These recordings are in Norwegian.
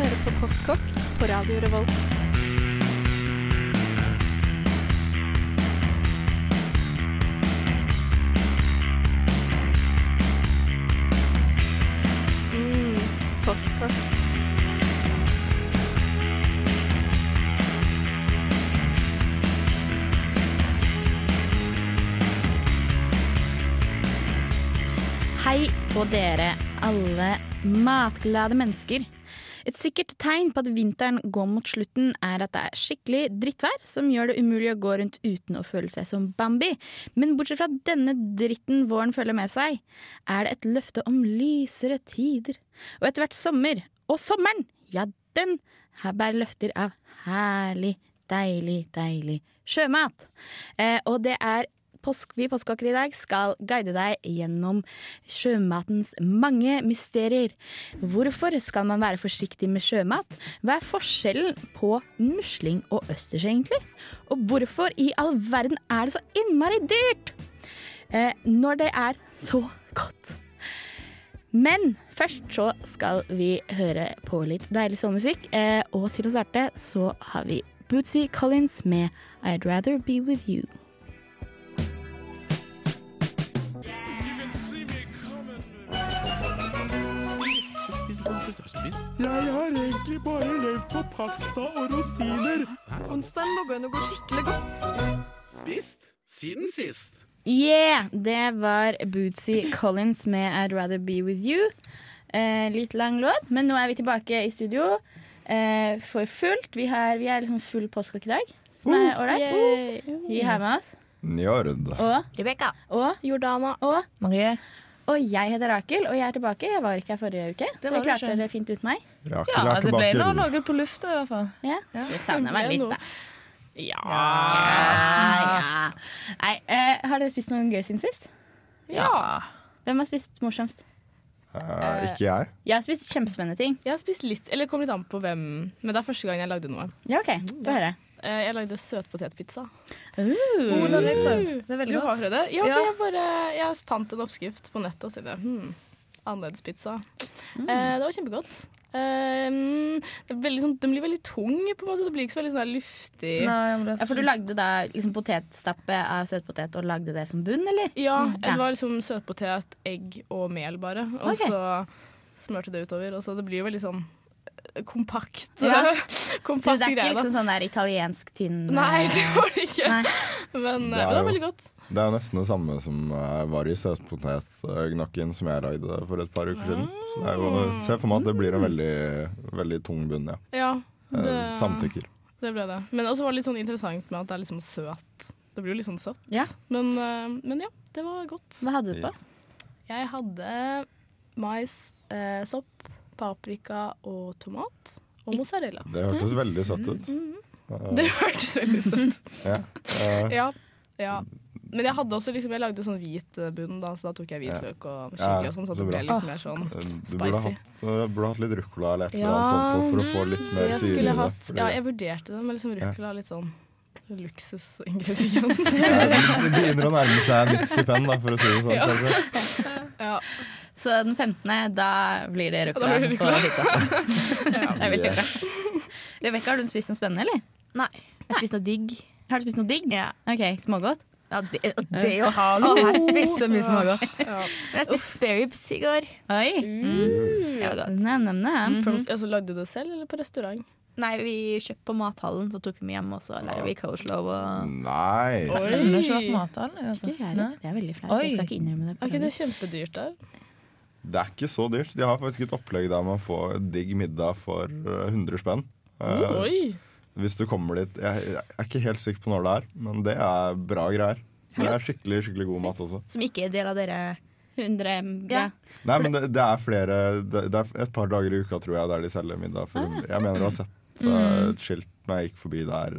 hører på Postkokk på Radio Revolt. Mm, postkokk. Hei på dere, alle matglade mennesker. Et sikkert tegn på at vinteren går mot slutten, er at det er skikkelig drittvær som gjør det umulig å gå rundt uten å føle seg som Bambi. Men bortsett fra denne dritten våren følger med seg, er det et løfte om lysere tider. Og etter hvert sommer. Og sommeren, ja, den her bærer løfter av herlig, deilig, deilig sjømat. Eh, og det er Påsk, vi påskekokker i dag skal guide deg gjennom sjømatens mange mysterier. Hvorfor skal man være forsiktig med sjømat? Hva er forskjellen på musling og østers, egentlig? Og hvorfor i all verden er det så innmari dyrt? Eh, når det er så godt. Men først så skal vi høre på litt deilig sommermusikk. Eh, og til å starte så har vi Bootsy Collins med I'd Rather Be With You. Jeg har egentlig bare levd på pasta og rosiner. Onsdagen lå an å gå skikkelig godt. Spist siden sist. Yeah! Det var Bootsy Collins med I'd Rather Be With You. Eh, litt lang låt, men nå er vi tilbake i studio eh, for fullt. Vi, har, vi er liksom full påskekokk i dag, som er ålreit. Vi har med oss Njord. og Rebekka. og Jordana. og Marie. Og jeg heter Rakel, og jeg er tilbake. Jeg var ikke her forrige uke. Det var klarte dere fint uten meg. Rakel Ja, er det ble nå noe på lufta i hvert fall. Ja. Ja. Så vi savner meg litt, da. Ja. Ja, ja. Nei, uh, har dere spist noe gøy siden sist? Ja. Hvem har spist morsomst? Uh, ikke jeg. Jeg har spist kjempespennende ting. Jeg har spist litt, eller det kom litt an på hvem, men det er første gang jeg lagde noe. Ja, OK. Få høre. Eh, Jeg lagde søtpotetpizza. Oh, det har jeg prøvd. Det er veldig Du har prøvd det? Ja, for jeg, bare, jeg fant en oppskrift på nettet og tenkte hmm, annerledes pizza. Eh, det var kjempegodt. Um, mm, sånn, den blir veldig tung, på en måte. Det blir ikke så veldig sånn luftig. Nei, Ja, For du lagde da liksom potetstappe av søtpotet og lagde det som bunn, eller? Ja, Mm, det var liksom søtpotet, egg og mel bare. Og okay. så smørte det utover. Og så det blir jo veldig sånn kompakt. Ja. Så kompakt det er ikke liksom sånn der italiensk tynn Nei, det eh, var det ikke. Nei. Men, Det eh, det var jo- veldig godt. Det er jo nesten det samme som eh, var i søtpotetgnakken som jeg lagde for et par uker siden. Så det er jo, se for meg at det blir en veldig, veldig tung bunn, ja. Ja, Eh, det, Samtykker. det ble det. Men også var det litt sånn interessant med at det er liksom søt. Det blir jo litt sånn søtt. Ja. Men, eh, men ja, det var godt. Hva hadde du på? Jeg hadde mais, eh, sopp, paprika og tomat. Og mozzarella. Det hørtes veldig søtt ut. Mm. Det hørtes veldig søtt ut. Ja. Eh, Ja, ja. Men jeg hadde også liksom, jeg lagde sånn hvit eh, bunn, da, så da tok jeg hvitløk og chili og sånn, så det ble litt mer sånn du burde spicy. hatt, burde hatt litt ruccola eller et eller annet sånt på for å få litt mer syre i det. jeg hatt. Ja, jeg vurderte det, men liksom ruccola er litt sånn luksusingrediens. Ja, det begynner å nærme seg mitt stipend, da, for å si det sånn. Ja. Så den 15., da blir det det på pizza. ja. Det er veldig bra. Rebekka, har du spist noe spennende, eller? Nei. Jeg spiste noe digg. Har du spist noe digg? Ja. OK, smågodt? Ja, det, det ha noe Jeg spiste mye smågodt. Ja. Jeg spiste spareribs i går. Oi. Det var godt. Nem, nem, nem. Altså, lagde du det selv, eller på restaurant? Nei, vi kjøpte på mathallen, så tok vi med hjem, og så lagde vi coachlow og Nice. Oi. Har Altså. Det er veldig flaut. Jeg skal ikke innrømme det. Er ikke det kjempedyrt der? Det er ikke så dyrt. De har faktisk et opplegg der man får digg middag for eh, 100 spenn. Eh, Oi! Hvis du kommer dit jeg, jeg er ikke helt sikker på når det er, men det er bra greier. Det er skikkelig skikkelig god mat også. Som ikke er del av dere 100 Ja. ja. Nei, men det, det er flere det, det er et par dager i uka tror jeg der de selger middag for 100. Jeg mener å ha sett uh, et skilt når jeg gikk forbi der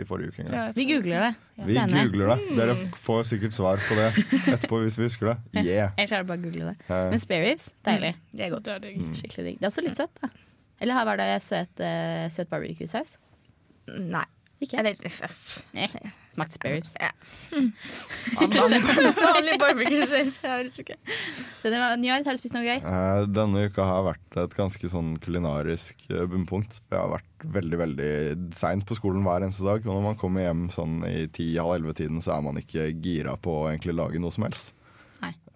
i forrige uke en gang. Vi googler det. Vi senere. googler det. Dere får sikkert svar på det etterpå hvis vi husker det. Yeah. Ellers er det bare å google det. Men spareribs, deilig. Det er godt. Det er. Skikkelig digg. Det er også litt søtt, da. Eller her var det søt, eh, søt barbecue-saus? Nei. Ikke? F- Eh, Smakte sparrows. vanlig barbecue sauce. Njard, har du spist noe gøy? Eh, Denne uka har vært et ganske sånn kulinarisk eh, bunnpunkt. Jeg har vært veldig veldig seint på skolen hver eneste dag. Og når man kommer hjem sånn i ti-halv elleve-tiden, så er man ikke gira på å egentlig lage noe som helst.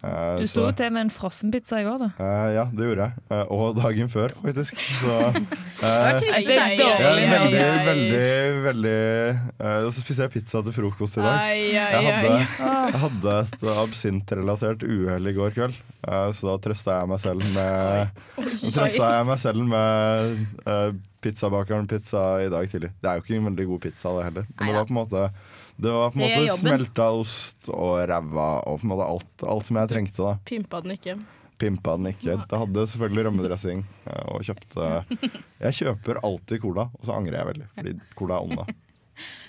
Eh, Du slo til med en frossenpizza i går, da. Uh, ja, det gjorde jeg. Uh, og dagen før, faktisk. Så uh, Det er dårlig. Ja, er veldig, veldig, veldig eh, Så spiste jeg pizza til frokost i dag. Jeg hadde, jeg hadde et absintrelatert uhell i går kveld, eh, så da trøsta jeg meg selv med trøsta jeg meg selv med eh, pizzabakeren pizza i dag tidlig. Det er jo ikke en veldig god pizza, det heller. Men det var på en måte det var på en måte jobben. smelta ost og ræva og på en måte alt, alt som jeg trengte. da Pimpa den ikke. Pimpa den ikke. Det hadde selvfølgelig rømmedressing. eh, Og kjøpte Jeg kjøper alltid cola, og så angrer jeg veldig, fordi cola er ånda.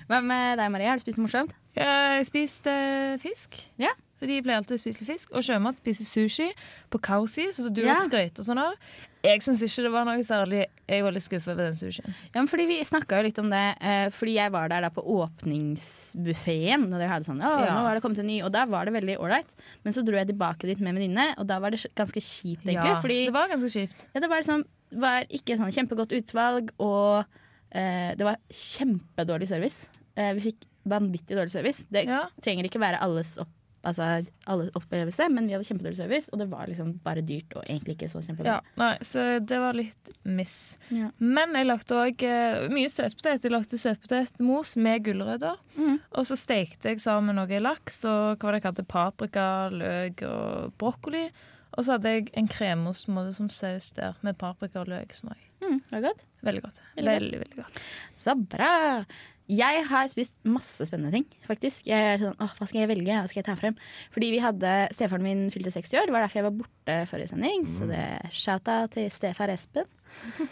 Hva med deg, Marie? Har du spist morsomt? Jeg spiste eh, fisk. Ja. Fordi jeg pleier alltid å spise fisk. Og sjømat spiser sushi på Kausi, sånn som du Ja. har skrøyt og sånn av. Jeg syns ikke det var noe særlig. Jeg var litt skuffa over den sushien. Ja, men fordi Vi snakka jo litt om det, eh, fordi jeg var der da på åpningsbuffeen. Og dere hadde sånn, å, Ja. nå var det kommet en ny Og da var det veldig ålreit. Men så dro jeg tilbake dit med venninne, og da var det ganske kjipt, egentlig. Ja, fordi det var ganske kjipt. ja, det var, liksom, var ikke sånn kjempegodt utvalg, og uh, det var kjempedårlig service. Uh, vi fikk vanvittig dårlig service. Det Ja. trenger ikke være alles, opp, altså, alle opplevelse, men vi hadde kjempedårlig service, og det var liksom bare dyrt og egentlig ikke så kjempebra. Ja, nei, så det var litt miss. Ja. Men jeg lagde òg mye søtpotet. Jeg lagde søtpotetmos med gulrøtter. Mm. Og så stekte jeg sammen noe laks og hva var det jeg kalte paprika, løk og brokkoli. Og så hadde jeg en kremost som saus der med paprika og løksmak. Mm, det var godt. Veldig godt. Veldig. Veldig, veldig godt. Så bra! Jeg har spist masse spennende ting, faktisk. Jeg er sånn, åh, Hva skal jeg velge? Hva skal jeg ta frem? Fordi vi hadde, Stefaren min fylte 60 år. Det var derfor jeg var borte forrige sending. Så det shout-out til stefar Espen,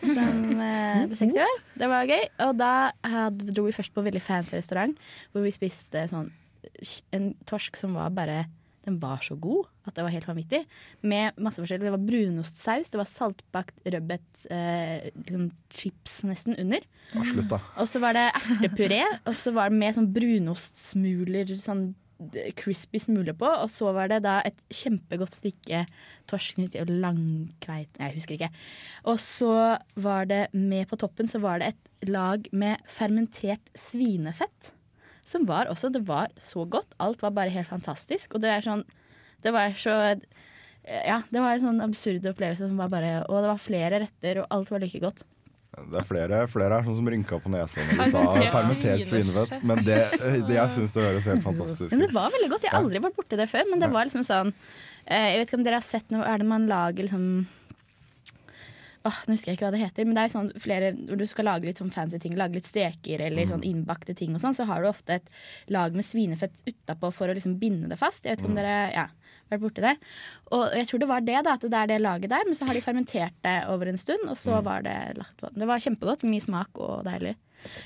som eh, ble 60 år. Det var gøy. Og da hadde, dro vi først på veldig fancy restaurant, hvor vi spiste sånn en torsk som var bare den var så god at det var helt vanvittig. Med masse forskjellig. Det var brunostsaus, det var saltbakt rødbet, eh, liksom chips nesten under. Slutt, da. Og så var det ertepuré, og så var det med sånn brunostsmuler, sånn crispy smuler på. Og så var det da et kjempegodt stykke torsknytt og langkveit Jeg husker ikke. Og så var det med på toppen så var det et lag med fermentert svinefett. Som var også Det var så godt. Alt var bare helt fantastisk. Og det er sånn Det var så Ja, det var en sånn absurd opplevelse som var bare Og det var flere retter, og alt var like godt. Det er flere, flere her sånn som rynka på nesa når du sa Fermentert svinefett. Men det, det, jeg syns det høres helt fantastisk Men det var veldig godt. Jeg har aldri vært borti det før. Men det var liksom sånn eh, Jeg vet ikke om dere har sett noe Er det man lager liksom Åh, Nå husker jeg ikke hva det heter, men det er sånn flere når du skal lage litt sånn fancy ting, lage litt steker eller sånn innbakte ting, og sånn, så har du ofte et lag med svinefett utapå for å liksom binde det fast. Jeg vet ikke om dere ja, har vært borti det. Og jeg tror det var det, da, at det er det laget der, men så har de fermentert det over en stund, og så var det lagt på. Det var kjempegodt, mye smak og deilig.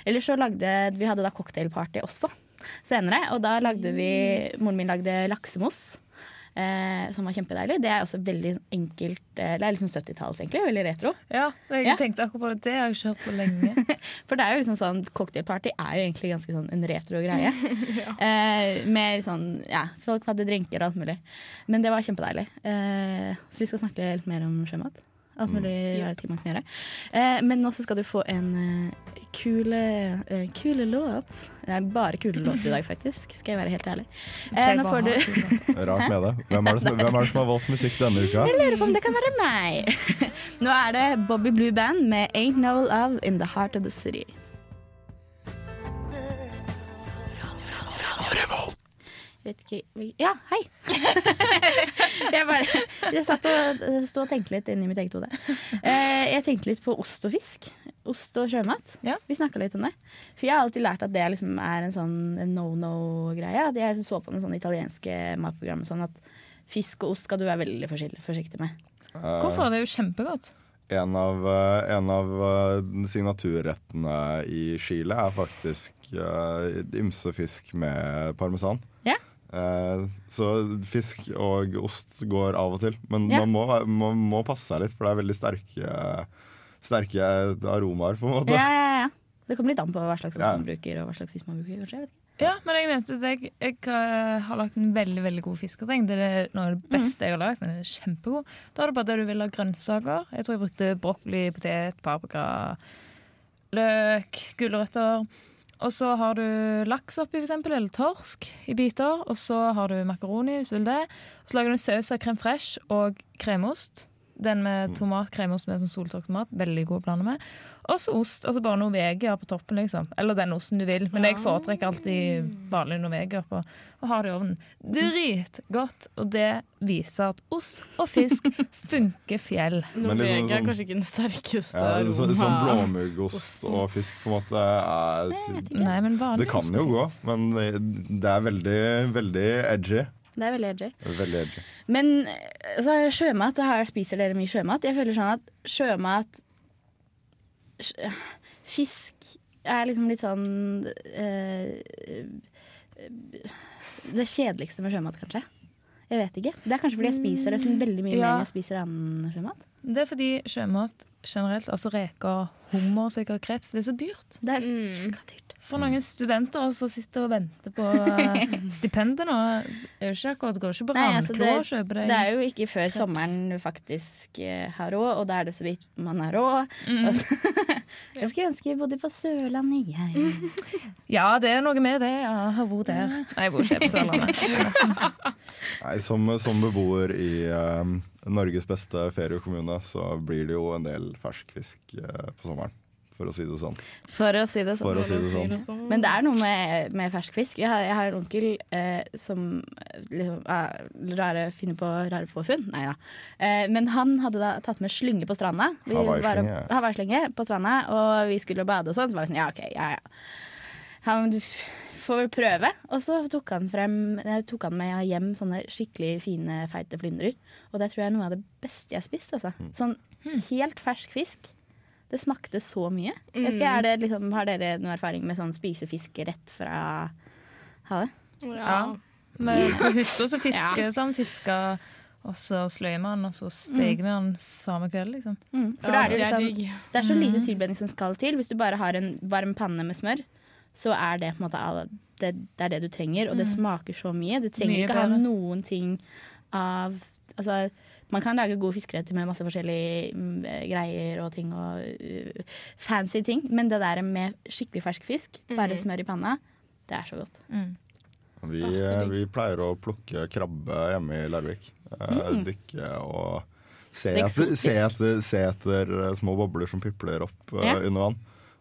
Eller så lagde Vi hadde da cocktailparty også senere, og da lagde vi Moren min lagde laksemos. Eh, som var kjempedeilig. Det er også veldig enkelt eh, Det er liksom 70-talls, egentlig. Veldig retro. Ja, jeg Ja. tenkte akkurat på det. Har jeg ikke hørt på lenge. For det er jo liksom sånn Cocktailparty er jo egentlig ganske sånn en retro greie. eh, med sånn Ja, folk hadde drinker og alt mulig. Men det var kjempedeilig. Eh, så vi skal snakke litt mer om sjømat. Alt mulig rare ting man kan gjøre. Eh, men nå skal du få en eh, kule, eh, kule låt. Det er bare kule låter i dag, faktisk. Skal jeg være helt ærlig. Eh, nå får du Rart med det. Hvem er det, som, hvem er det som har valgt musikk denne uka? Jeg lurer på om det kan være meg. Nå er det Bobby Blue Band med 'Ain't No Love In The Heart of the City'. Vet ikke Ja, hei! jeg bare Jeg satt og sto og tenkte litt inni mitt eget hode. Eh, jeg tenkte litt på ost og fisk. Ost og sjømat. Ja. Vi snakka litt om det. For jeg har alltid lært at det liksom er en sånn no-no-greie. At Jeg så på noen sånne italienske matprogrammet sånn at fisk og ost skal du være veldig forsiktig, med. Hvorfor? Det er jo kjempegodt. En av, eh, en av eh, signaturrettene i Chile er faktisk uh, ymsefisk med parmesan. Ja. Eh, så fisk og ost går av og til, men Ja. man må, man må passe seg litt, for det er veldig sterke, sterke aromaer, på en måte. Ja, ja, ja. Det kommer litt an på hva slags ost Ja. man bruker, og hva slags fisk man bruker. Kanskje. Jeg vet. Ja, men jeg nevnte at jeg, jeg har lagd en veldig veldig god fisketeng. Det er noe av det beste jeg har lagd. Den er kjempegod. Da har du bare det du vil ha grønnsaker. Jeg tror jeg brukte brokkoli, potet, paprika, løk, gulrøtter. Og så har du laks oppi, eksempel, eller torsk i biter. Og så har du makaroni, hvis du vil det. Og så lager du saus av crème fraîche og kremost. Den med tomat, kremost med sånn soltørket tomat. Veldig god å blande med. Og så ost. Altså bare Norvegia på toppen, liksom. Eller den osten du vil. Men jeg foretrekker alltid vanlig Norvegia på. Og har det i ovnen. Dritgodt. Og det viser at ost og fisk funker fjell. Norvegia liksom er sånn- kanskje ikke den sterkeste Ja, det er så, sånn blåmuggost og fisk på en måte er Nei, men vanlig Det kan jo gå, men det er veldig, veldig edgy. Det er veldig edgy. Veldig edgy. Men så sjømat, sjømat, her spiser dere mye sjømat. Jeg føler sånn at sjømat sj- Fisk er liksom litt sånn uh, Det kjedeligste med sjømat, kanskje. Jeg vet ikke. Det er kanskje fordi jeg spiser det som veldig mye Ja. mer enn jeg spiser annen sjømat. Det er fordi sjømat generelt, altså reker, hummer, sikkert kreps, det er så dyrt. Det er Mm. dyrt. For noen studenter som sitter og venter på eh, stipendet nå, er jo ikke akkurat, går ikke på Nei, altså, det- og kjøper deg Det er jo ikke før kreps. sommeren du faktisk eh, har råd, og da er det så vidt man har råd. Mm. Jeg skulle ønske jeg bodde på Sørlandet, jeg. Ja, det er noe med det. Jeg har bodd der. Nei, jeg bor ikke på Sørlandet. Nei, som, som beboer i eh, Norges beste feriekommune, så blir det jo en del ferskfisk uh, på sommeren. For å si det sånn. For å si det sånn. Å si det sånn. Men det er noe med, med fersk fisk. Jeg har, jeg har en onkel eh, som liksom, er rare, finner på rare påfunn. Nei da. Eh, men han hadde da tatt med slynge på stranda. Vi var- Hawaiislynge, ja. På stranda, og vi skulle bade og sånn. Så var vi sånn, ja ok, ja ja. Han du får vel prøve. Og så tok han, frem, tok han med hjem sånne skikkelig fine, feite flyndrer. Og det tror jeg er noe av det beste jeg har spist. Altså. Mm. Sånn helt fersk fisk. Det smakte så mye. Vet Mm. ikke, er det liksom, har dere noe erfaring med sånn spise fisk rett fra havet? Ja. Men på hytta så fisker sånn fiska, og så sløyer man, og så steker vi den samme kveld, liksom. For da er det, det er liksom, det er så lite tilbedning som skal til. Hvis du bare har en varm panne med smør, så er det på en måte all- det, det er det du trenger, og det smaker så mye. Det trenger Mye ikke ha noen ting av Altså, man kan lage gode fiskeretter med masse forskjellige mm, greier og ting og uh, fancy ting, men det der med skikkelig fersk fisk, bare smør i panna, det er så godt. Vi, eh, vi pleier å plukke krabbe hjemme i Larvik. Eh, Dykke og se etter, se, etter, se etter eh, små bobler som pipler opp eh, Ja. under vann.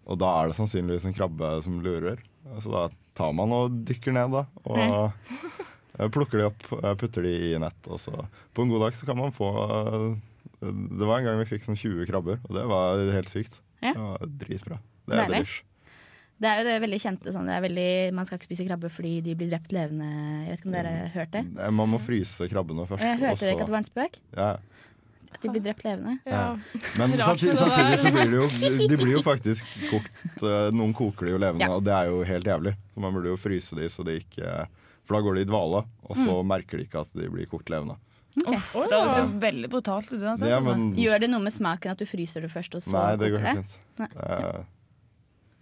Og da er det sannsynligvis en krabbe som lurer. Så da tar man og dykker ned, da. Og eh, plukker de opp, eh, putter de i nett. Og så på en god dag så kan man få eh, Det var en gang vi fikk sånn 20 krabber, og det var helt sykt. Ja. Det var dritbra. Det er delish. Det er jo det veldig kjente sånn, det er veldig, Man skal ikke spise krabbe fordi de blir drept levende. Jeg vet ikke om dere har hørt det? Eh, Man må fryse krabbene først. Jeg hørte dere ikke at det var en spøk? ja. At de blir drept levende? Ja. Men samtidig, samtidig så blir det jo De blir jo faktisk kokt eh, Noen koker de jo levende, Ja. og det er jo helt jævlig. Så man burde jo fryse de så de ikke For da går de i dvale, og så Mm. merker de ikke at de blir kokt levende. Uff, det høres jo veldig brutalt ut Altså. Ja, men Gjør det noe med smaken at du fryser det først, og så Nei, det går helt fint. Nei. Eh,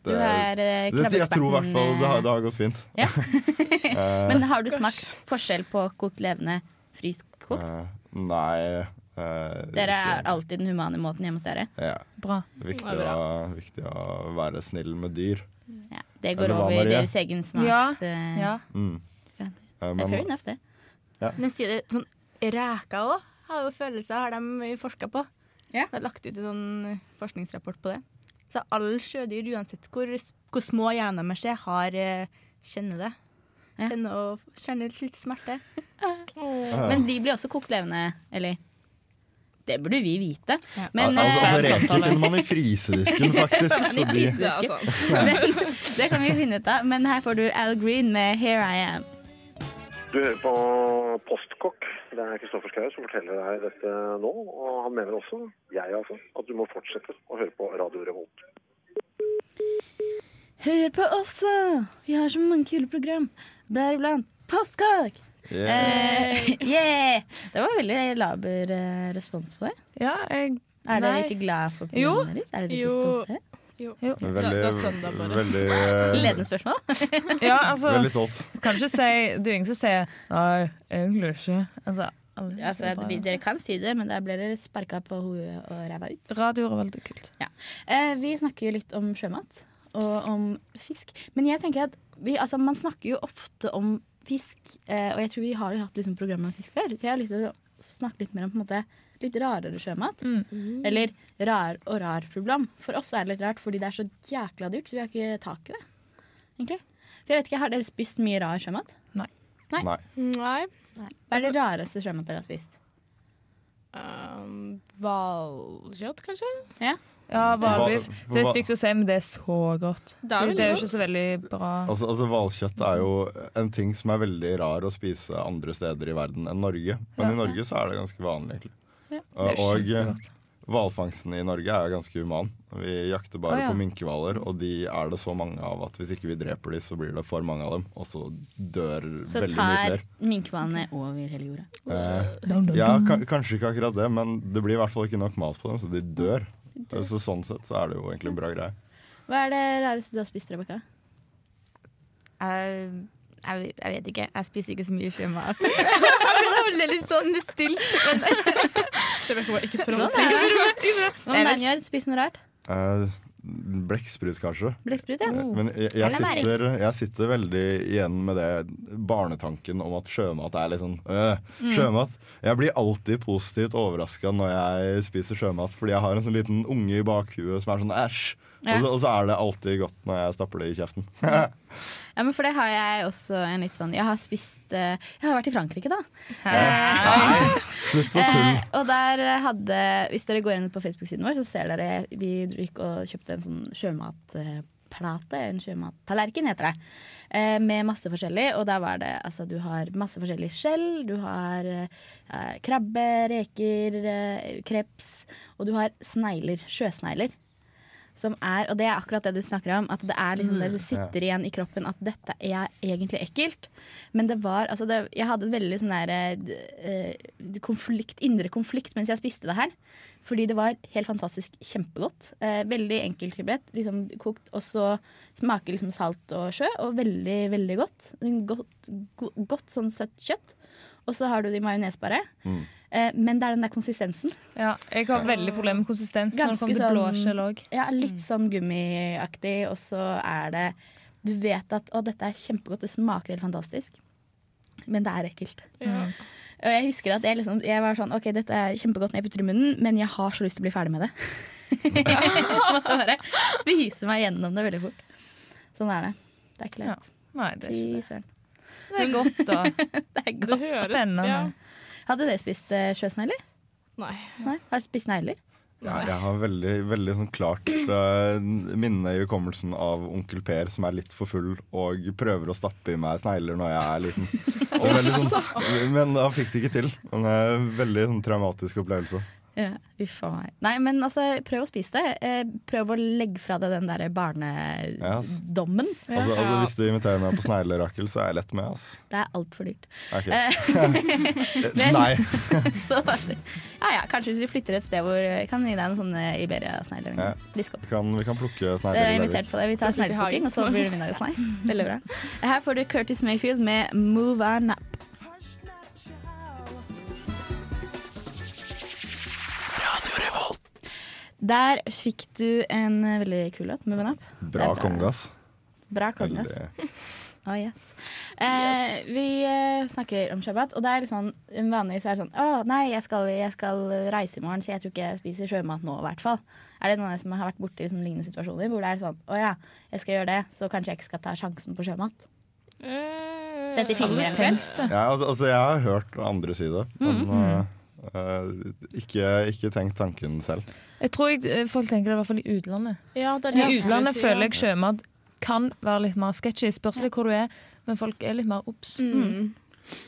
Du er eh, det, jeg tror i hvert fall det har, det har gått fint. Ja. Eh, Men har du smakt forskjell på kokt levende, fryst, kokt? eh, nei Uh, Dere er alltid den humane måten hjemme hos dere? ja, Bra. viktig, Det er bra. å, viktig å være snill med dyr. Ja. Det går over deres egen smaks... eh, Ja. Mm. Ja, Eh, Det er fair enough, det. De sier det sånn Reker òg har jo følelser, har de forska på. Ja. Det har lagt ut en sånn forskningsrapport på det. Så alle sjødyr, uansett hvor, hvor små hjernene deres er, har eh, kjenner det. Ja. Kjenner, og, kjenner litt smerte. Men de blir også kokt levende, eller? Det burde vi vite. Men, Al- altså, eh, altså, reker finner man i frysedisken, faktisk. De, Det er men det kan vi finne ut av. Men her får du Al Green med 'Here I Am'. Du hører på Postkokk. Det er Kristoffer Schou som forteller deg dette nå. Og han mener også, jeg altså, at du må fortsette å høre på Radio Revolt. Hør på oss, da! Vi har så mange kule program. Deriblant Postkokk! yeah. Eh, yeah! Det var veldig laber eh, respons på det. Ja, jeg Er dere ikke glad for programmet deres? Er dere ikke stolte? Jo. Jo. Veldig, Det- det er søndag bare. veldig, eh, Ledende spørsmål. Ja, altså, veldig stolt. kan ikke si Du er ingen som sier Nei, egentlig ikke. Altså, Altså, det- dere kan si det, men da blir dere sparka på hodet og ræva ut. Radio er veldig kult. Eh, vi snakker jo litt om sjømat og om fisk. Men jeg tenker at vi, altså, man snakker jo ofte om fisk, eh, og jeg tror vi har hatt liksom, program om fisk før, så jeg har lyst til å snakke litt mer om på en måte, litt rarere sjømat. Mm. Eller rar og rar problem. For oss er det litt rart fordi det er så jækla dyrt, så vi har ikke tak i det. Egentlig. For jeg vet ikke, Har dere spist mye rar sjømat? Nei. Nei. Hva er det rareste sjømat dere har spist? Um, kanskje? Ja, Ja, hvalbiff. Det er stygt å si, men det er så godt. Det er det er jo ikke så veldig bra. Altså, altså Hvalkjøtt er jo en ting som er veldig rar å spise andre steder i verden enn Norge. Men Ja. i Norge så er det ganske vanlig, egentlig. Er Og eh, hvalfangsten i Norge er ganske human. Vi jakter bare oh, ja. på minkehvaler, og de er det så mange av at hvis ikke vi dreper de, så blir det for mange av dem, og så dør Så veldig mye flere. Så tar minkhvalene over hele jorda. Eh, ja, kanskje ikke akkurat det, men det blir i hvert fall ikke nok mat på dem, så de dør. Så sånn sett så er det jo egentlig en bra greie. Hva er det rareste du har spist, Rebekka? Jeg, jeg, jeg vet ikke. Jeg spiser ikke så mye sjømat. det holde litt sånn stilt. Rebekka bare ikke spør om Hva det. Hva med deg, Njord? Spist noe rart? Uh, Blekksprut, kanskje. Blekksprut, ja. Men jeg, jeg, sitter, jeg sitter veldig igjen med det barnetanken om at sjømat er litt sånn øh, Mm. Sjømat. Jeg blir alltid positivt overraska når jeg spiser sjømat, fordi jeg har en sånn liten unge i bakhuet som er sånn æsj. Ja. Og, så, og så er det alltid godt når jeg stapper det i kjeften. Ja, men For det har jeg også en litt sånn Jeg har spist eh, Jeg har vært i Frankrike, da. Slutt å tulle. Eh, og der hadde Hvis dere går inn på Facebook-siden vår, så ser dere vi gikk og kjøpte en sånn sjømatplate. En sjømattallerken, heter det. Eh, med masse forskjellig. Og der var det altså Du har masse forskjellig skjell. Du har eh, krabbe, reker, eh, kreps. Og du har snegler. Sjøsnegler. Som er, og det er akkurat det du snakker om. At det er liksom det sitter igjen i kroppen at dette er egentlig ekkelt. Men det var altså det, Jeg hadde et veldig sånn der eh, konflikt, indre konflikt mens jeg spiste det her. Fordi det var helt fantastisk kjempegodt. Eh, veldig enkelt tilberedt. Liksom kokt, og så smaker liksom salt og sjø, og veldig, veldig godt. Godt, godt, godt sånn søtt kjøtt. Og så har du det i majones bare. Mm. Eh, men det er den der konsistensen. Ja, jeg har veldig problemer med konsistens når det Ganske kommer til sånn- blåskjell òg. Ja, litt sånn gummiaktig, og så er det Du vet at å, dette er kjempegodt, det smaker helt fantastisk. Men det er ekkelt. Ja. Og jeg husker at jeg, liksom, jeg var sånn OK, dette er kjempegodt når jeg putter i munnen, men jeg har så lyst til å bli ferdig med det. måtte bare spise meg gjennom det veldig fort. Sånn er det. Det er ikke lett. Nei, det er ikke det. søren. Det er godt, da. Det er Det godt. høres Spennende. Ja. Hadde dere spist uh, sjøsnegler? Nei. Nei? Har dere spist snegler? Ja, jeg har veldig, veldig sånn klart uh, minne i hukommelsen av onkel Per som er litt for full og prøver å stappe i meg snegler når jeg er liten. Og veldig sånn, men han fikk det ikke til. Men det er en veldig sånn, traumatisk opplevelse. Ja, uff a meg. Nei, men altså, prøv å spise det. Eh, prøv å legge fra deg den derre ass. barnedommen. Altså, altså, hvis du inviterer meg på sneglerakel, så er jeg lett med. Altså. Det er altfor dyrt. Okay. Men- Nei. Så ja, ja, kanskje hvis vi flytter et sted hvor Jeg kan gi deg en sånn eh, Iberia-snegler. Ja. Disk opp. Vi kan, vi kan plukke Dere er snegler. i invitert på det. Vi tar snegleplukking, og så blir det middagsnei. Veldig bra. Her får du Curtis Mayfield med 'Move On Up'. Der fikk du en eh, veldig kul låt, 'Move Up'. Bra kongas. Bra kongas. Oh, yes. Eh, vi eh, snakker om sjømat, og det er litt sånn vanligvis er det sånn Å nei, jeg skal, jeg skal reise i morgen, så jeg tror ikke jeg spiser sjømat nå, i hvert fall. Er det noen av dere som har vært borti sånne lignende situasjoner hvor det er sånn Å ja, jeg skal gjøre det, så kanskje jeg ikke skal ta sjansen på sjømat? Eh, Sett i filmer eventuelt? Ja, altså, altså, jeg har hørt andre si det, men Mm, uh, uh, ikke, ikke tenk tanken selv. Jeg tror jeg, eh, folk tenker det i hvert fall i utlandet. Ja, det er I det jeg utlandet føler jeg sjømat kan være litt mer sketchy. Spørs litt hvor du er, men folk er litt mer obs. mm.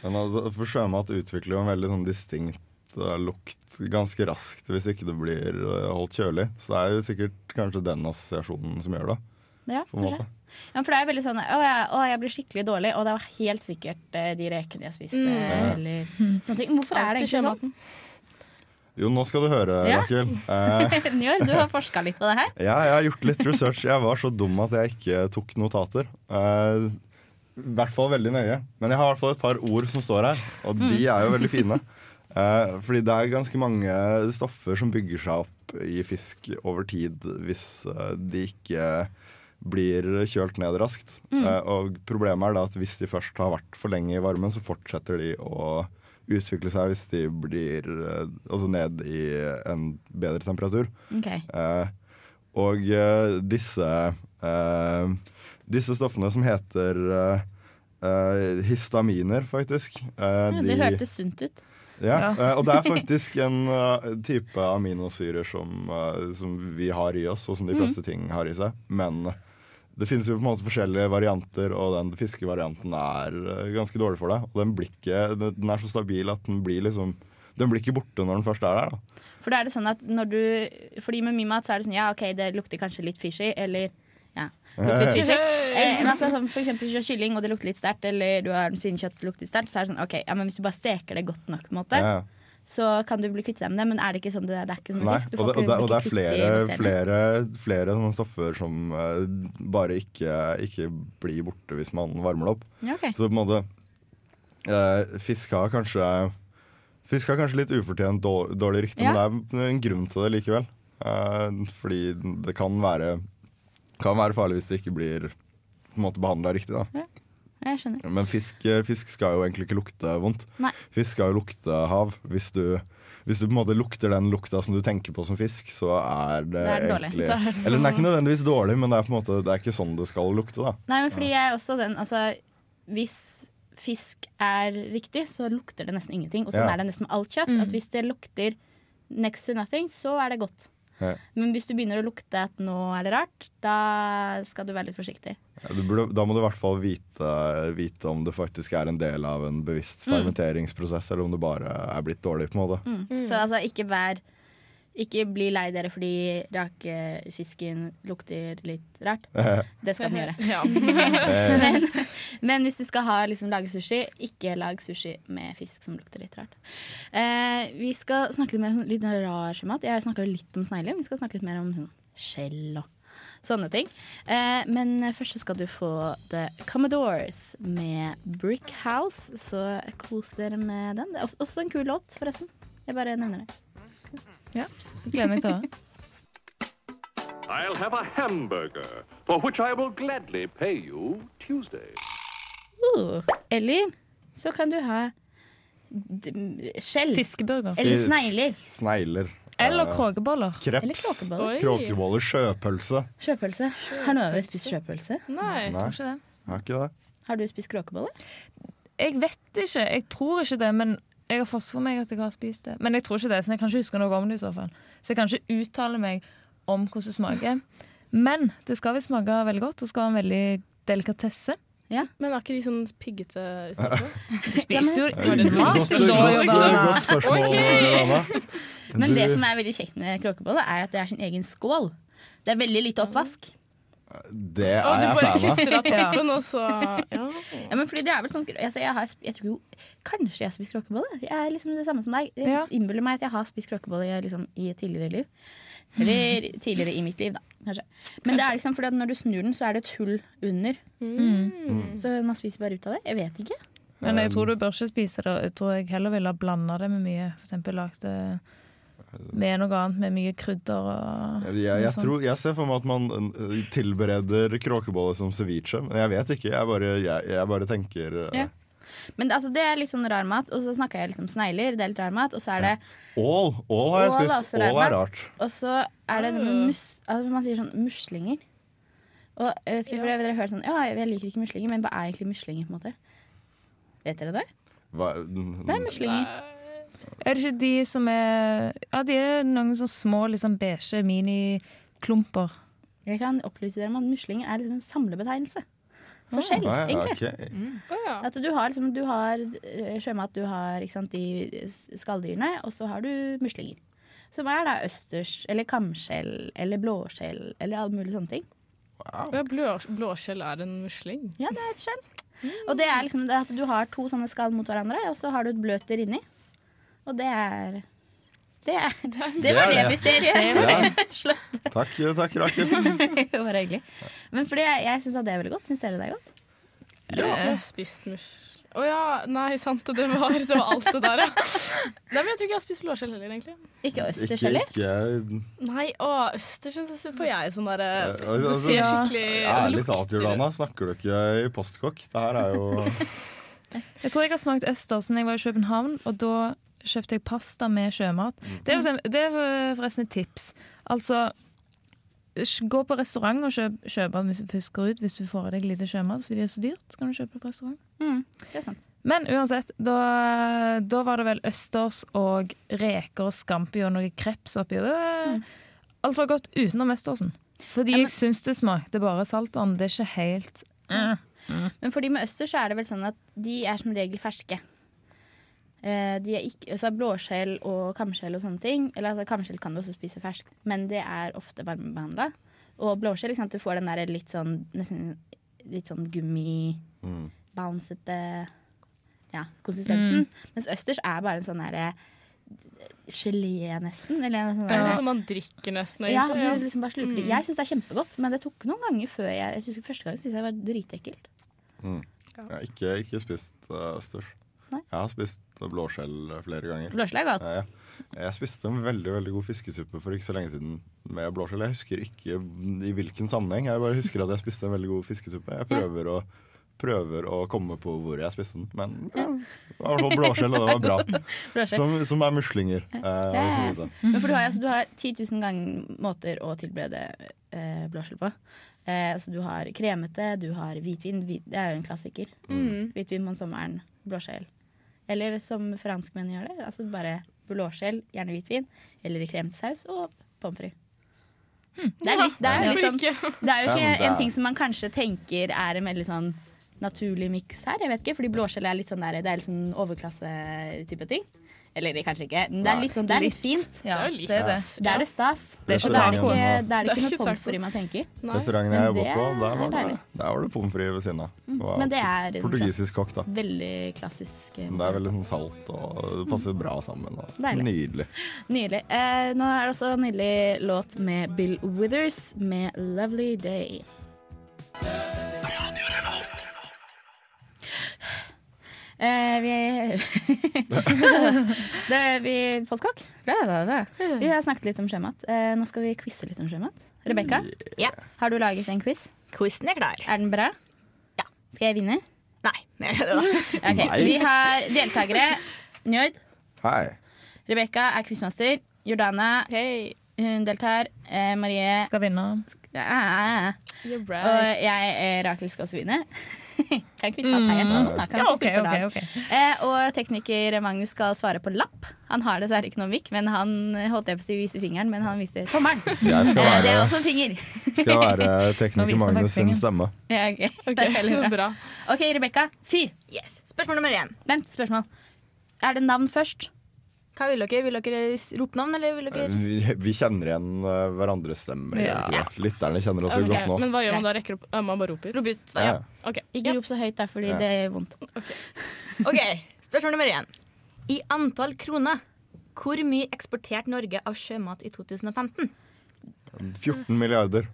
Altså, for sjømat utvikler jo en veldig sånn distinkt uh, lukt ganske raskt hvis ikke det blir uh, holdt kjølig. Så det er jo sikkert kanskje den assosiasjonen som gjør det. Ja, kanskje. Ja, for det er veldig sånn Å, jeg, å, jeg blir skikkelig dårlig, og det var helt sikkert eh, de rekene jeg spiste, Mm. eller sånne ting. Hvorfor er det egentlig sånn? Jo, nå skal du høre, Ja. Rakel. Eh, Njør, du har forska litt på det her. ja, jeg har gjort litt research. Jeg var så dum at jeg ikke tok notater. Eh, I hvert fall veldig nøye. Men jeg har i hvert fall et par ord som står her, og de er jo veldig fine. Eh, fordi det er ganske mange stoffer som bygger seg opp i fisk over tid hvis eh, de ikke blir kjølt ned raskt. Eh, og problemet er da at hvis de først har vært for lenge i varmen, så fortsetter de å utvikle seg hvis de blir eh, altså ned i en bedre temperatur. Okay. Eh, og eh, disse eh, Disse stoffene som heter eh, histaminer, faktisk. eh, Ja, det hørtes sunt ut. ja, eh, og det er faktisk en type aminosyrer som, som vi har i oss, og som de fleste ting har i seg. Men det finnes jo på en måte forskjellige varianter, og den fiskevarianten er eh, ganske dårlig for deg. Og den, blir ikke, den er så stabil at den blir liksom Den blir ikke borte når den først er der. da For da er det sånn at når du Fordi med mye mat så er det sånn Ja, OK, det lukter kanskje litt fishy, eller ja, lukter litt fishy. Eh, men altså, sånn, for eksempel hvis du har kylling og det lukter litt sterkt, eller du har svinekjøtt som lukter sterkt, så er det sånn OK, ja, men hvis du bare steker det godt nok, på en måte, ja. Så kan du bli kvitt deg med det. Men er det ikke sånn det, det er ikke som en fisk? Du og det, og, det, og det er flere, flere, flere stoffer som uh, bare ikke, ikke blir borte hvis man varmer det opp. Ja, ok. Så på en måte uh, Fisk har kanskje Fisk har kanskje litt ufortjent dår- dårlig rykte, Ja. men det er en grunn til det likevel. Uh, fordi det kan være, kan være farlig hvis det ikke blir på en måte behandla riktig. da Jeg skjønner. Men fisk, fisk skal jo egentlig ikke lukte vondt. Nei. Fisk skal jo lukte hav. Hvis du, hvis du på en måte lukter den lukta som du tenker på som fisk, så er det, det er egentlig Da er Eller den er ikke nødvendigvis dårlig, men det er på en måte Det er ikke sånn det skal lukte. da Nei, men fordi jeg er også den Altså, hvis fisk er riktig, så lukter det nesten ingenting. Og sånn Ja. er det nesten med alt kjøtt. At hvis det lukter next to nothing, så er det godt. Ja. Men hvis du begynner å lukte at nå er det rart, da skal du være litt forsiktig. Ja, du burde, da må du i hvert fall vite, vite om det faktisk er en del av en bevisst Mm. fermenteringsprosess, eller om det bare er blitt dårlig. på en måte Så altså, ikke vær Ikke bli lei dere fordi rakefisken lukter litt rart. Det skal den gjøre. Ja. Men, men hvis du skal ha, liksom, lage sushi, ikke lag sushi med fisk som lukter litt rart. Eh, vi skal snakke litt mer om litt rar sjømat. Jeg snakka litt om snegler. Vi skal snakke litt mer om sånn skjell og sånne ting. Eh, men først så skal du få The Commodores med Brick House, så kos dere med den. Det er også- også en kul låt, forresten. Jeg bare nevner det. Ja, gleder meg til høre. I'll have a hamburger, for which I will gladly pay you Tuesday. Uh, eller så kan du ha d- skjell. Fiskeburger. Eller snegler. Snegler. Eller eh, kråkeboller. Eller Kreps. kråkeboller. Oi. Kråkeboller. Sjøpølse. Sjøpølse. Har noen av dere spist sjøpølse? Nei. Nei, Ikke det? har ikke det. Har du spist kråkeboller? Jeg vet ikke. Jeg tror ikke det, men jeg har fått for meg at jeg har spist det. Men jeg tror ikke det, så jeg kan ikke huske noe om det i så fall. Så jeg kan ikke uttale meg om hvordan det smaker. Men det skal visst smake veldig godt. Det skal være en veldig delikatesse. Ja. Men er ikke de sånn piggete utenfor? Du spiser jo Var det mat. Godt, spørsmål. Anna. Men det som er veldig kjekt med kråkebolle, er at det er sin egen skål. Det er veldig lite oppvask. Det er du jeg bare fan av. kutter av toppen, og så ja. Ja, men fordi det er vel sånn altså, jeg, har, jeg tror jo Kanskje jeg har spist kråkebolle? Jeg er liksom det samme som deg. Jeg Ja. innbiller meg at jeg har spist kråkebolle liksom, i et tidligere liv. Eller tidligere i mitt liv, da. Kanskje. Men det er liksom fordi at når du snur den, så er det et hull under. Mm. Så man spiser bare ut av det. Jeg vet ikke. Men jeg tror du bør ikke spise det. Jeg tror jeg heller ville ha blanda det med mye. For eksempel lagd det med noe annet, med mye krydder og Jeg, jeg, tror, jeg ser for meg at man øh, tilbereder kråkebolle som ceviche, men jeg vet ikke. Jeg bare, jeg, jeg bare tenker øh, Ja. Men altså, det er litt sånn rar mat. Og så snakker jeg liksom om snegler. Det er litt rar mat. Og så er det Ål! Ål har jeg spist. Ål er rart. Og så er det det mus... Altså, man sier sånn muslinger. Og jeg vet ikke, for dere hører sånn Ja, jeg liker ikke muslinger, men hva er egentlig muslinger? på en måte? Vet dere det? Hva, Det er muslinger. Er det ikke de som er Ja, de er noen sånn små, liksom beige miniklumper. Jeg kan opplyse dere om at muslinger er liksom en samlebetegnelse. Forskjell, Ah, ja, egentlig. ok. Å ja. At du har, liksom, du har eh, sjømat, du har ikke sant, de skalldyrene, og så har du muslinger. Som er da østers, eller kamskjell, eller blåskjell, eller alle mulige sånne ting. Wow. blå, blåskjell er en musling. Ja, det er et skjell. Og det er liksom det at du har to sånne skall mot hverandre, og så har du et bløter inni. Og det er Det, Det det var det det. mysteriet. Ja. Slutt. Takk, takk Rakel. Det var hyggelig. Men fordi jeg, jeg syns det er veldig godt. Syns dere det er godt? Jeg har spist mus... Å ja, nei, sant. Det var, det var alt det der, ja. Nei, men jeg tror ikke jeg har spist blåskjell heller, egentlig. Ikke østers Ikke, heller? ikke Nei, å, østers så får jeg sånn derre Eh, Det altså, ser skikkelig Ærlig talt, Jordana, snakker du ikke i postkokk? Det her er jo Jeg tror jeg har smakt østers da jeg var i København, og da kjøpte jeg pasta med sjømat. Det er, det er forresten et tips. Altså Gå på restaurant og kjøp sjømat hvis du først går ut, hvis du får i deg lite sjømat fordi det er så dyrt. Så kan du kjøpe på restaurant. Mm, det er sant. Men uansett, da, da var det vel østers og reker og scampi og noe kreps oppi. Det, mm. Alt var godt utenom østersen. Fordi Ja, men- jeg syns det smakte bare saltvann. Det er ikke helt mm. Men for de med østers så er det vel sånn at de er som regel ferske. Eh, de er ikke, altså blåskjell og kamskjell og sånne ting Eller altså, kamskjell kan du også spise ferskt, men det er ofte varmebehandla. Og blåskjell, ikke sant? du får den der litt sånn nesten litt sånn gummi mm. ja, konsistensen. Mens østers er bare en sånn derre gelé, nesten. Eller en sånn Ja, som man drikker nesten, ja, egentlig. du liksom bare sluker det. Mm. Jeg syns det er kjempegodt, men det tok noen ganger før jeg, jeg synes Første gang syntes jeg det var dritekkelt. Jeg har ikke, ikke spist uh, østers. Nei. Jeg har spist blåskjell flere ganger. Blåskjell er godt. Ja, ja. Jeg spiste en veldig veldig god fiskesuppe for ikke så lenge siden med blåskjell. Jeg husker ikke i hvilken sammenheng. Jeg bare husker at jeg spiste en veldig god fiskesuppe. Jeg prøver, å, prøver å komme på hvor jeg spiste den, men ja, det var i hvert fall blåskjell, og det var bra. Som, som er muslinger. Eh. Men for du har, altså, du har 10 000 ganger måter å tilberede eh, blåskjell på. Eh, altså, du har kremete, du har hvitvin. Hvit, det er jo en klassiker. Mm. Hvitvin om sommeren, blåskjell. Eller som franskmenn gjør det. Altså bare blåskjell, gjerne hvitvin. Eller i kremsaus og pommes frites. Det er, litt, det, er jo liksom, det er jo ikke en ting som man kanskje tenker er en veldig sånn naturlig miks her. Jeg vet ikke, fordi blåskjell er litt sånn der, det er litt sånn overklasse-type ting. Eller kanskje ikke. Men det er litt, sånn, det er litt fint. Ja, Det er litt det er det. Det er det stas. Det er Og ikke da er det ikke, da er det Det er ikke noe pommes frites man tenker. Nei. Restauranten jeg jobba på, der er var det, der var det pommes frites ved siden av. Men det er Portugisisk kokk, da. veldig klassisk. eh, Det er veldig sånn salt, og det passer bra sammen. Og Deilig. Nydelig. Nydelig. Eh, nå er det også en nydelig låt med Bill Withers med 'Lovely Day'. Eh, vi det, vi Postkokk? Det, det det. Vi har snakket litt om sjømat. Eh, nå skal vi quize litt om sjømat. Rebekka, Ja. har du laget en quiz? Quizen er klar. Er den bra? Ja. Skal jeg vinne? Nei. Nei, det var. Ok, Nei. Vi har deltakere. Njord. Hei. Rebekka er quizmaster. Jordana Hei, hun deltar. Eh, Marie Skal vinne. ah, you're Og right. jeg, eh, Rakel, skal også vinne. kan ikke vi ta seieren sammen? Da kan Ja, okay, okay, spille på OK. lag. ok Eh, og tekniker Magnus skal svare på lapp. Han har dessverre ikke noen mikk, men han eh, holdt jeg på å si vise fingeren, men han viser tommelen. Jeg skal Eh, det er også en finger. skal være tekniker Magnus sin stemme. ja, ok. Det er veldig bra. OK, Rebekka. Fyr. Yes. Spørsmål nummer én. Vent, spørsmål. Er det navn først? Hva vil dere? Vil dere rope navn, eller vil dere Vi, vi kjenner igjen uh, hverandres stemmer. Ja. Lytterne kjenner oss jo godt nå. Men hva gjør man da? Rekker opp? Uh, man bare roper? Rop ut? Ja. Okay. Ikke rop så høyt, der, fordi Ja. det gjør vondt. OK. Spørsmål nummer én. I antall kroner, hvor mye eksporterte Norge av sjømat i 2015? 14 milliarder.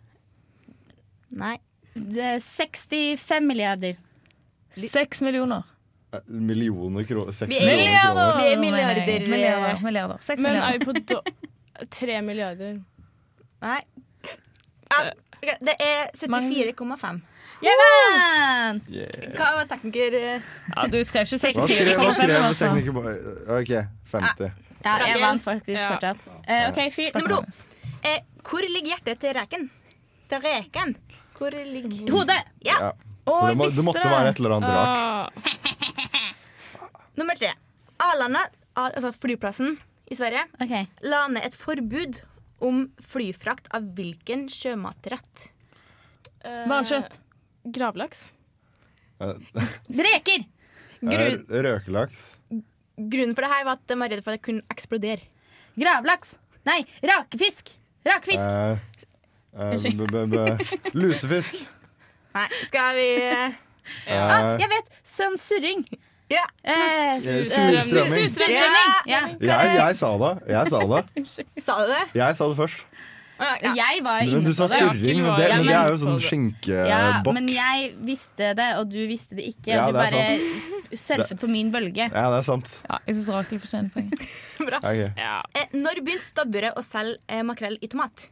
Nei. Det er 65 milliarder. 6 millioner. Millioner kroner. Seks Vi er- millioner kroner. Vi er milliarder. Milliarder. milliarder. Seks Men er vi på do tre milliarder? Nei. Ja, det er 74,5. Jeg vant! Yeah. Hva var tekniker eh, Ja, du skrev ikke Hva skrev, hva skrev fall. tekniker på OK, 50. Ja, jeg vant faktisk Ja. fortsatt. Eh, OK, fyr. Nummer to. Eh, hvor ligger hjertet til reken? Til reken? Hvor ligger Hodet! Ja. Ja. Å, det, må, det måtte være et eller annet rart. Nummer tre. Arlanda, Ar- altså flyplassen i Sverige, okay. la ned et forbud om flyfrakt av hvilken sjømatrett? Hvalkjøtt. Uh, Gravlaks? Uh, Reker! Grun eh, Røkelaks. grunnen for det her var at de var redd for at det kunne eksplodere. Gravlaks. Nei, rakefisk. Rakefisk. Eh, eh, b- lutefisk. Nei, skal vi eh, Ah, Eh, jeg vet! Sønn surring. Ja. Eh, Surstrømming. Surstrømming. Ja. Jeg, jeg sa det. Jeg sa det. Sa du det? Jeg sa det først. Ja, ja. Jeg var inne Men du på sa det. surring, men det, Ja, men det er jo sånn Ja, skinkebokk. men jeg visste det, og du visste det ikke. Ja, og du det er bare s- surfet på min bølge. Ja, det er sant. Ja, jeg syns Rakel fortjener poeng. Ok. Eh, når begynte stabburet å selge eh, makrell i tomat?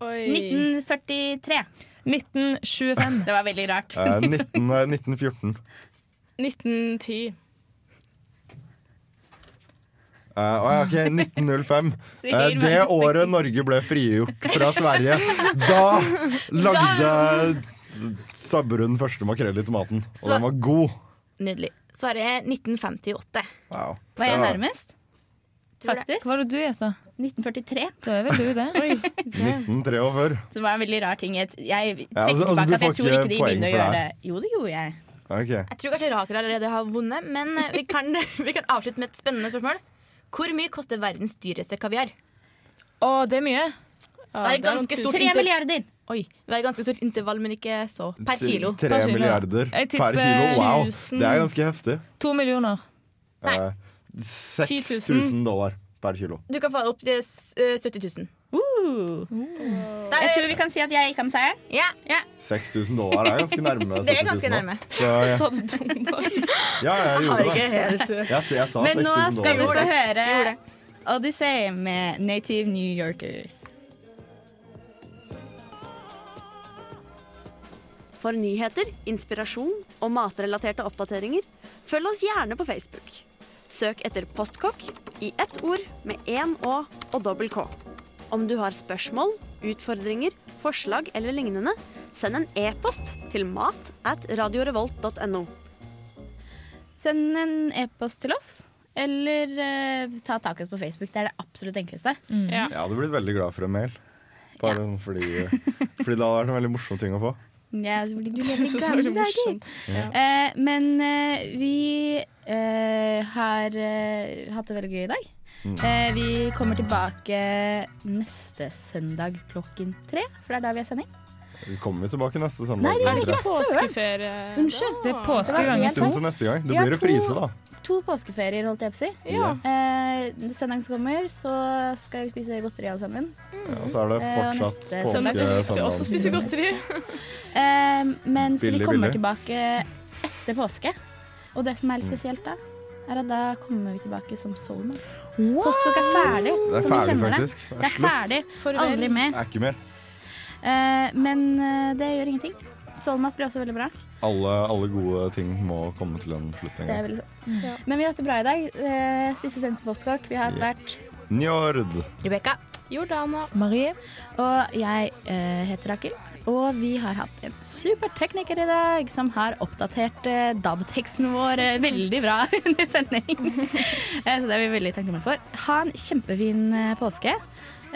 Oi. 1943. 1925. Det var veldig rart. Eh, 19, eh, 1914. 1910. Eh, å ja, ok, 1905. Sier Eh, det året Norge ble frigjort fra Sverige, da lagde Stabburet den første makrell i tomaten. Og den var god. Nydelig. Svaret er 1958. Wow. Var jeg nærmest? Tror du det? Faktisk. Hva var det du gjetta? 1943. Det er vel du, det. 1943. Som var en veldig rar ting. Jeg, jeg trekker Ja, altså- altså, tilbake at jeg tror ikke de begynner å gjøre det det. Jo, det gjorde jeg. Ok. Jeg tror kanskje Rakel allerede har vunnet, men eh, vi kan, vi kan avslutte med et spennende spørsmål. Hvor mye koster verdens dyreste kaviar? Å, det er mye. Ja, Det er det er ganske stort. Tre milliarder. Oi, vi har et ganske stort intervall, men ikke så. Per kilo. Tre milliarder per kilo. Wow. tusen. Det er ganske heftig. To millioner. Nei. Eh, 6000 dollar per kilo. Du kan få det opp til eh, 70 000. Uh. Uh. Jeg tror vi kan si at jeg gikk av med seieren. ja, 6000 dollar er ganske nærme. det er ganske nærme. Så, ja, så du dum ja, jeg gjorde det. helt Jeg, jeg sa Men nå 6000 skal du få høre. Odyssey med Native New Yorker. For nyheter, inspirasjon og matrelaterte oppdateringer, følg oss gjerne på Facebook. Søk etter Postkokk i ett ord med én Å og dobbel K. Om du har spørsmål, utfordringer, forslag eller lignende, send en e-post til mat at radiorevolt.no. Send en e-post til oss, eller eh, ta tak i oss på Facebook. Det er det absolutt enkleste. Ja. Jeg hadde blitt veldig glad for en mail. Bare sånn fordi, fordi det hadde vært en veldig morsom ting å få. Ja, fordi du Jeg lever i det var gamle dager. morsomt. Eh, men eh, vi eh, har eh, hatt det veldig gøy i dag. Mm. Eh, vi kommer tilbake neste søndag klokken tre, for det er da vi har sending. Kommer vi tilbake neste søndag? Nei, det jeg. ikke. Påskeferie. Unnskyld. Det er påskegang. Det var stund til neste gang. Det blir reprise, da. To påskeferier, holdt jeg på å si. Ja. Eh, søndag som kommer, så skal vi spise godteri alle sammen. Ja, og så er det Eh, fortsatt neste Søndag skal vi også spise godteri. Eh, mens Billig, vi kommer billig. tilbake etter påske. Og det som er litt spesielt da, er at da kommer vi tilbake som Soulman. Postkokk er ferdig, Det er som vi ferdig, kjenner det. faktisk. Det er ferdig. Farvel. Aldri mer. Det er ikke mer. Uh, men eh, det gjør ingenting. Soulmat blir også veldig bra. Alle, alle gode ting må komme til en slutt en Det er veldig sant. Men vi har hatt det bra i dag. Uh, siste sendelse på Postkokk. Vi har yeah. vært Njord. Rebekka. Jordana. Marie. Og jeg uh, heter Rakel. Og vi har hatt en supertekniker i dag som har oppdatert eh, DAB-teksten vår eh, veldig bra under sending. eh, så det er vi veldig takknemlige for. Ha en kjempefin eh, påske.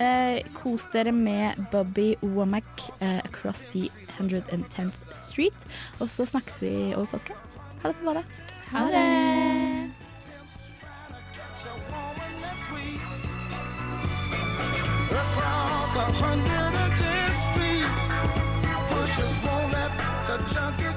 Eh, kos dere med Bobby Womack eh, across the 110th Street. Og så snakkes vi over påske. Ha det på badet. Ha det. Across a hundred Chuck